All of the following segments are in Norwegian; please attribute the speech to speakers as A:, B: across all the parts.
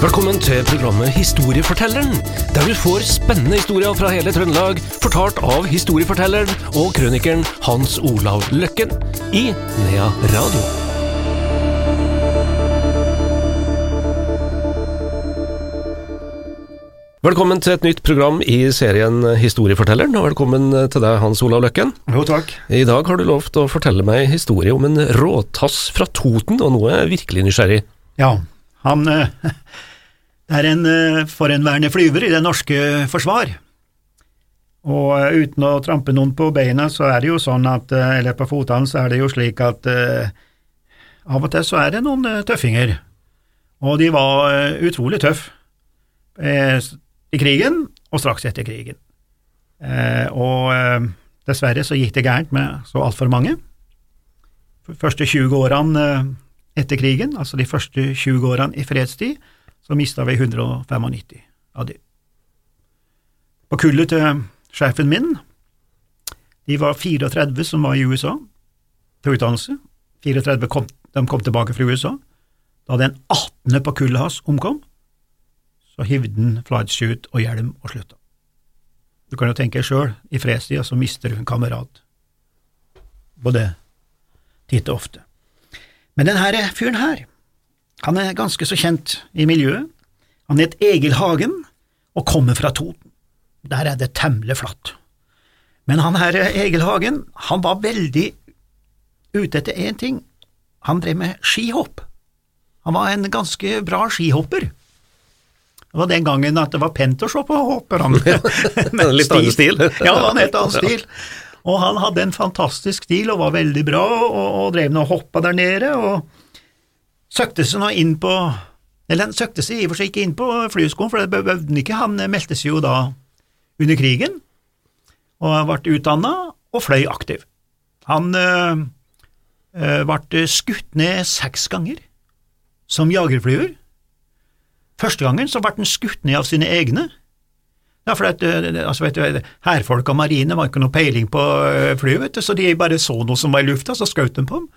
A: Velkommen til programmet Historiefortelleren, der du får spennende historier fra hele Trøndelag, fortalt av historiefortelleren og krønikeren Hans Olav Løkken i Nea Radio. Velkommen til et nytt program i serien Historiefortelleren, og velkommen til deg, Hans Olav Løkken.
B: Jo, takk.
A: I dag har du lovt å fortelle meg en historie om en råtass fra Toten, og nå er jeg virkelig nysgjerrig.
B: Ja, han eh, er en eh, forhenværende flyver i det norske forsvar. Og eh, uten å trampe noen på beina, så er det jo sånn at, eh, eller på fotene, så er det jo slik at uh, av og til så er det noen tøffinger. Og de var utrolig tøffe eh, i krigen og straks etter krigen. Og dessverre så gikk det gærent med så altfor mange. De første 20 årene etter krigen, altså de første 20 årene i fredstid, så mista vi 195 av de. På kullet til sjefen min, de var 34 som var i USA til utdannelse. 34 kom, de kom tilbake fra USA. Da den 18. på kullet hans omkom, så hivde han flightshoot og hjelm og slutta. Du kan jo tenke sjøl, i fredstida så mister du en kamerat. Både titt og ofte. Men denne fyren her, han er ganske så kjent i miljøet. Han het Egil Hagen og kommer fra Toten. Der er det temmelig flatt. Men han her Egil Hagen, han var veldig ute etter én ting. Han drev med skihopp. Han var en ganske bra skihopper. Det var den gangen at det var pent å se på hopperne. Med
A: Litt annen stil.
B: ja, en helt annen stil. Og han hadde en fantastisk stil og var veldig bra, og, og drev med å hoppe der nede, og søkte seg nå inn på Eller han søkte seg i og for seg ikke inn på flyskolen, for det behøvde han ikke, han meldte seg jo da under krigen, og ble utdanna og fløy aktiv. Han øh, ble skutt ned seks ganger som jagerflyver. Første gangen så ble han skutt ned av sine egne. Ja, for eh, altså, Hærfolk og marine var ikke noe peiling på eh, flyet, vet du, så de bare så noe som var i lufta, så skjøt de på dem.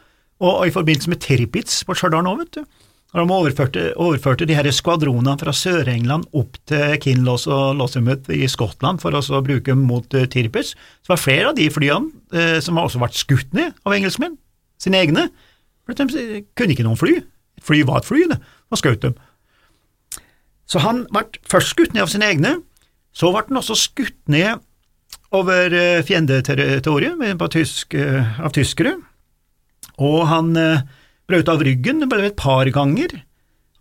B: Og, i forbindelse med Tirpitz på Stjørdal nå, vet du, de overførte, overførte de her skvadronene fra Sør-England opp til Kinloss og Lossiemouth i Skottland for å bruke dem mot uh, Tirpitz, så var flere av de flyene uh, som har også vært skutt ned av engelskmenn, sine egne, for de kunne ikke noen fly. Et fly var et fly, det, og skjøt dem. Så han ble først skutt ned av sine egne, så ble han også skutt ned over eh, fiendeterritoriet av tyskere, og han eh, brøt av ryggen bare et par ganger.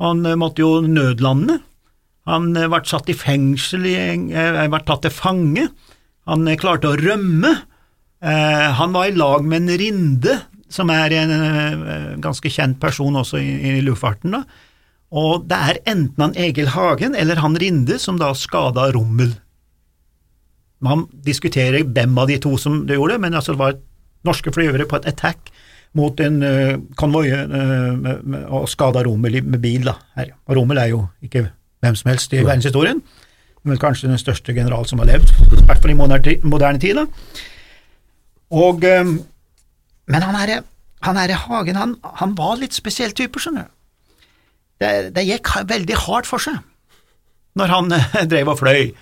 B: Han eh, måtte jo nødlande. Han eh, ble satt i fengsel, eh, ble tatt til fange. Han eh, klarte å rømme. Eh, han var i lag med en Rinde, som er en eh, ganske kjent person også i, luftfarten. da. Og det er enten han Egil Hagen eller han Rinde som da skada Rommel. Man diskuterer hvem av de to som det gjorde, men altså det var norske flyvere på et attack mot en uh, konvoi uh, og skada Rommel med bil. da. Her. Og Rommel er jo ikke hvem som helst i verdenshistorien, men kanskje den største general som har levd, i hvert fall i moderne, tid. da. Og, um, men han herre han Hagen, han, han var litt spesiell type, skjønner du. Det, det gikk veldig hardt for seg når han drev og fløy.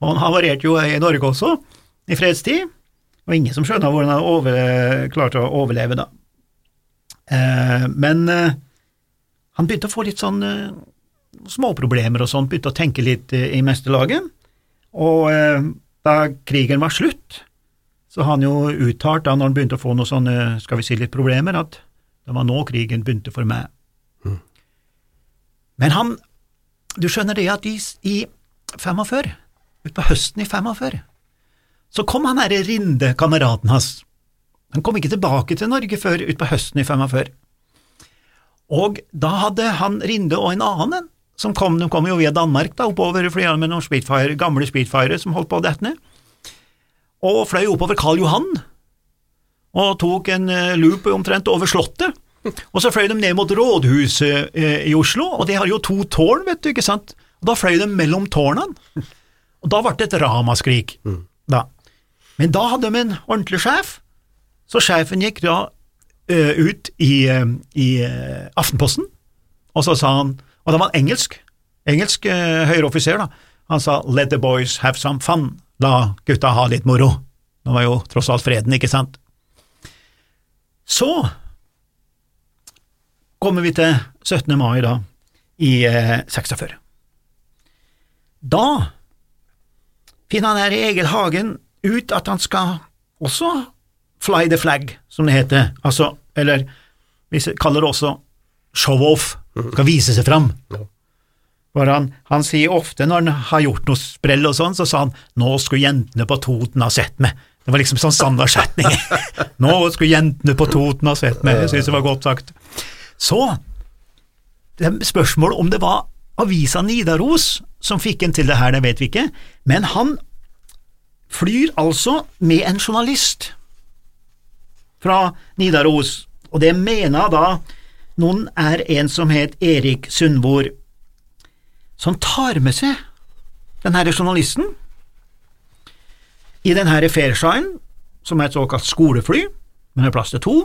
B: Og han havarerte jo i Norge også, i fredstid, og ingen som skjønner hvordan han over, klarte å overleve da. Eh, men eh, han begynte å få litt sånn eh, småproblemer og sånn, begynte å tenke litt i mesterlaget, og da krigen var slutt, så har han jo uttalt, da når han begynte å få noen sånne, skal vi si litt problemer, at det var nå krigen begynte for meg. Men han, du skjønner det at i, i 45, utpå høsten i 45, så kom han herre Rinde, kameraten hans. Han kom ikke tilbake til Norge før utpå høsten i 45. Og da hadde han Rinde og en annen, som kom, de kom jo via Danmark da, oppover flyene med noen Spitfire, gamle Spitfire som holdt på å dette ned, og fløy oppover Karl Johan, og tok en eh, loop omtrent over slottet, og så fløy de ned mot rådhuset eh, i Oslo, og de har jo to tårn, vet du, ikke sant, og da fløy de mellom tårnene, og da ble det et ramaskrik, da. Men da hadde de en ordentlig sjef, så sjefen gikk da uh, ut i, uh, i uh, Aftenposten, og så sa han, og da var engelsk, engelsk eh, høyreoffiser, da, han sa let the boys have some fun, la gutta ha litt moro. Det var jo tross alt freden, ikke sant? Så kommer vi til 17. mai da, i eh, 46. Da finner han her Egil Hagen ut at han skal også fly the flag, som det heter, altså, eller vi kaller det også show-off, skal vise seg fram. Han, han sier ofte når han har gjort noe sprell og sånn, så sa han nå skulle jentene på Toten ha sett meg. Det var liksom sånn standardsetning. nå skulle jentene på Toten ha sett meg, jeg synes det var godt sagt. Så, det er spørsmål om det var avisa Nidaros som fikk en til det her, det vet vi ikke, men han flyr altså med en journalist fra Nidaros, og det mener da noen er en som het Erik Sundvor, som tar med seg denne journalisten i denne Fairshine, som er et såkalt skolefly, men har plass til to.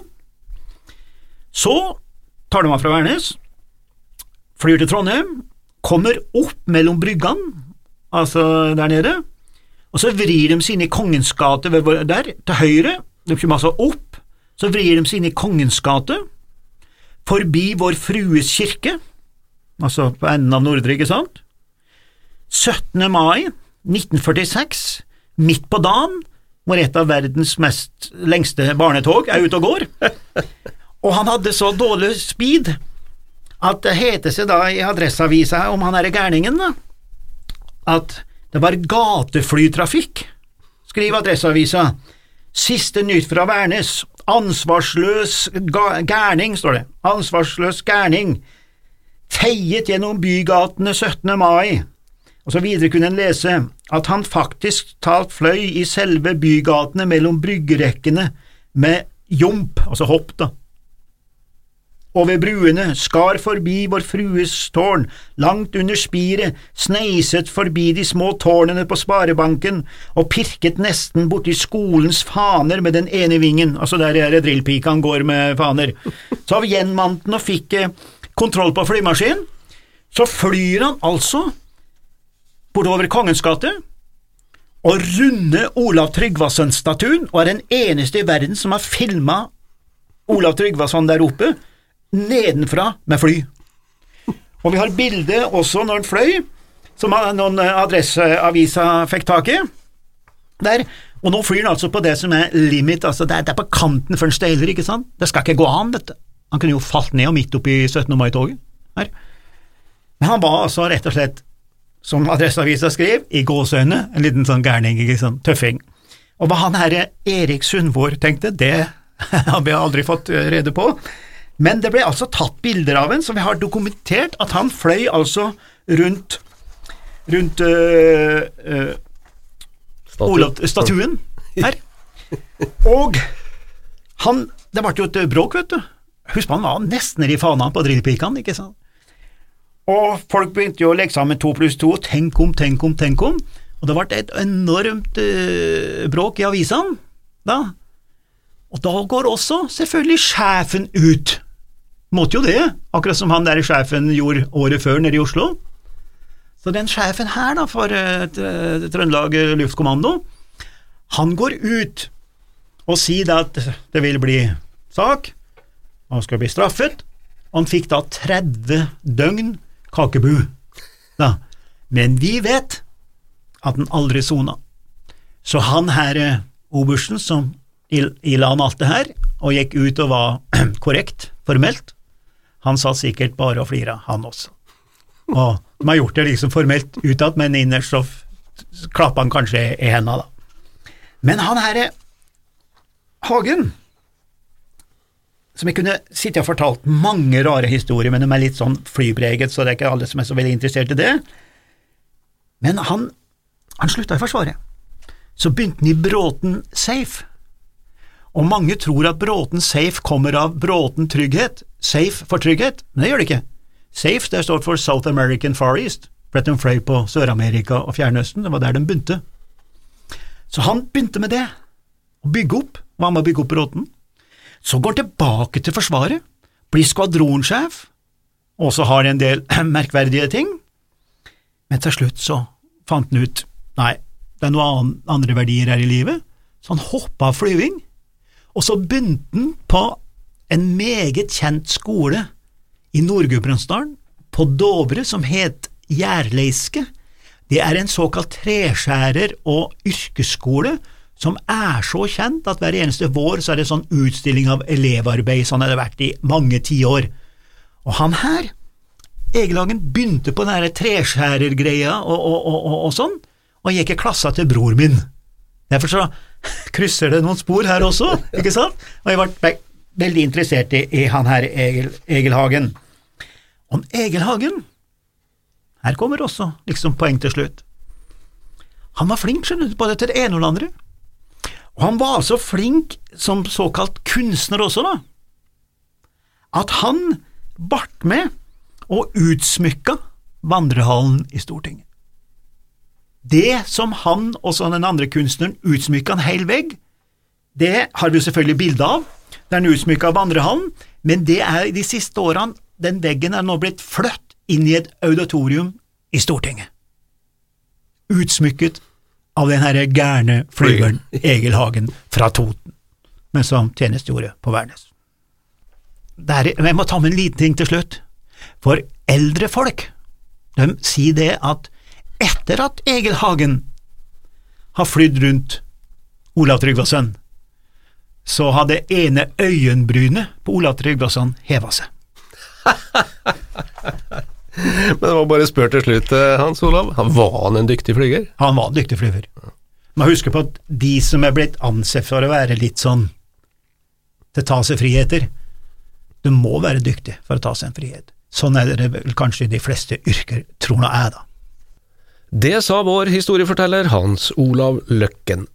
B: Så tar de av fra Værnes, flyr til Trondheim, kommer opp mellom bryggene, altså der nede, og så vrir de sine i Kongens gate der, til høyre, de kommer altså opp, så vrir de seg inn i Kongens gate, forbi Vår Frues kirke, altså på enden av Nordre, ikke sant? 17. mai 1946, midt på dagen, hvor et av verdens mest lengste barnetog er ute og går, og han hadde så dårlig speed at det heter seg da i Adresseavisa om han er gærningen, da, at det var gateflytrafikk, skriver Adresseavisa. Siste nytt fra Værnes, ansvarsløs gærning, står det, ansvarsløs gærning, feiet gjennom bygatene 17. mai, og så videre kunne en lese at han faktisk talt fløy i selve bygatene mellom bryggerekkene med jump, altså hopp, da over bruene, skar forbi Vår Frues tårn, langt under spiret, sneiset forbi de små tårnene på sparebanken og pirket nesten borti skolens faner med den ene vingen, altså der er det drillpika han går med faner. Så av gjenmanten og fikk eh, kontroll på flymaskinen, så flyr han altså bortover Kongens gate og runder Olav Tryggvason-statuen og er den eneste i verden som har filma Olav Tryggvason der oppe nedenfra med fly. Og vi har bilde også når han fløy, som noen adresseaviser fikk tak i. Der. Og nå flyr han altså på det som er limit, altså det er, på kanten for han steiler, ikke sant? Det skal ikke gå an, dette. Han kunne jo falt ned og midt oppi 17. mai-toget. Men han var altså rett og slett, som Adresseavisa skrev, i gåseøyne, en liten sånn gærning, ikke sant, tøffing. Og hva han herre Erik Sundvår tenkte, det har vi aldri fått rede på. Men det ble altså tatt bilder av en, så vi har dokumentert at han fløy altså rundt rundt øh, øh, Olav, statuen her. Og han Det ble jo et bråk, vet du. Husk han var nesten i fana på drillpikene, ikke sant. Og folk begynte jo å legge sammen to pluss to, tenk om, tenk om, tenk om. Og det ble et enormt øh, bråk i avisene da. Og da går også selvfølgelig sjefen ut Måtte jo det, akkurat som han der sjefen gjorde året før nede i Oslo. Så den sjefen her da, for uh, Trøndelag Luftkommando, han går ut og sier at det vil bli sak, han skal bli straffet, han fikk da 30 døgn kakebu. Da. Men vi vet at han aldri sona. Så han her, eh, obersten som ila han alt det her, og gikk ut og var korrekt, formelt, han satt sikkert bare og flira, han også. Og de har gjort det liksom formelt utad, men innerst så klappa han kanskje i henda, da. Men han herre Hagen, som jeg kunne sitte og fortalt mange rare historier, men de er litt sånn flypreget, så det er ikke alle som er så veldig interessert i det. Men han, han slutta i Forsvaret. Så begynte han i Bråten Safe og mange tror at Bråten Safe kommer av Bråten Trygghet, safe for trygghet, men det gjør det ikke. Safe det står for South American Far East, de fløy på Sør-Amerika og Fjernøsten, det var der de begynte. Så han begynte med det, å bygge opp, hva med å bygge opp Bråten. Så går han tilbake til Forsvaret, blir skvadronsjef, og så har en del merkverdige ting. Men til slutt så fant han ut nei, det er noen andre verdier her i livet, så han hoppa av flyving, og så begynte han på en meget kjent skole i Nord-Gudbrandsdalen, på Dovre, som het Gjærleiske. Det er en såkalt treskjærer- og yrkesskole som er så kjent at hver eneste vår så er det sånn utstilling av elevarbeid, sånn har det vært i mange tiår. Og han her, Egelangen, begynte på den treskjærergreia og, og, og, og, sånn, og gikk i klassa til bror min. Derfor så krysser det noen spor her også, ikke sant? Og jeg ble veldig interessert i, i han her Egil, Egil Hagen. Om Egil Hagen Her kommer også liksom poeng til slutt. Han var flink, skjønner du, både til det ene og det andre. Og han var så flink som såkalt kunstner også, da, at han bart med og utsmykka vandrehallen i Stortinget. Det som han og den andre kunstneren utsmykka en hel vegg, det har vi jo selvfølgelig bilde av, det er en utsmykka vandrehallen, men det er de siste årene den veggen er nå blitt flytt inn i et auditorium i Stortinget. Utsmykket av den herre gærne flyveren Egil Hagen fra Toten, men som tjenestegjorde på Værnes. Der, jeg må ta med en liten ting til slutt, for eldre folk de sier det at etter at Egil Hagen har flydd rundt Olav Tryggvason, så har det ene øyenbrynet på Olav Tryggvason heva seg.
A: Men det var bare spørt til slutt, eh, Hans Olav. Han Var han en dyktig flyger?
B: Han var en dyktig flyver. Man husker på at de som er blitt ansett for å være litt sånn til å ta seg friheter, du må være dyktig for å ta seg en frihet. Sånn er det vel kanskje i de fleste yrker, tror nå jeg, da.
A: Det sa vår historieforteller Hans Olav Løkken.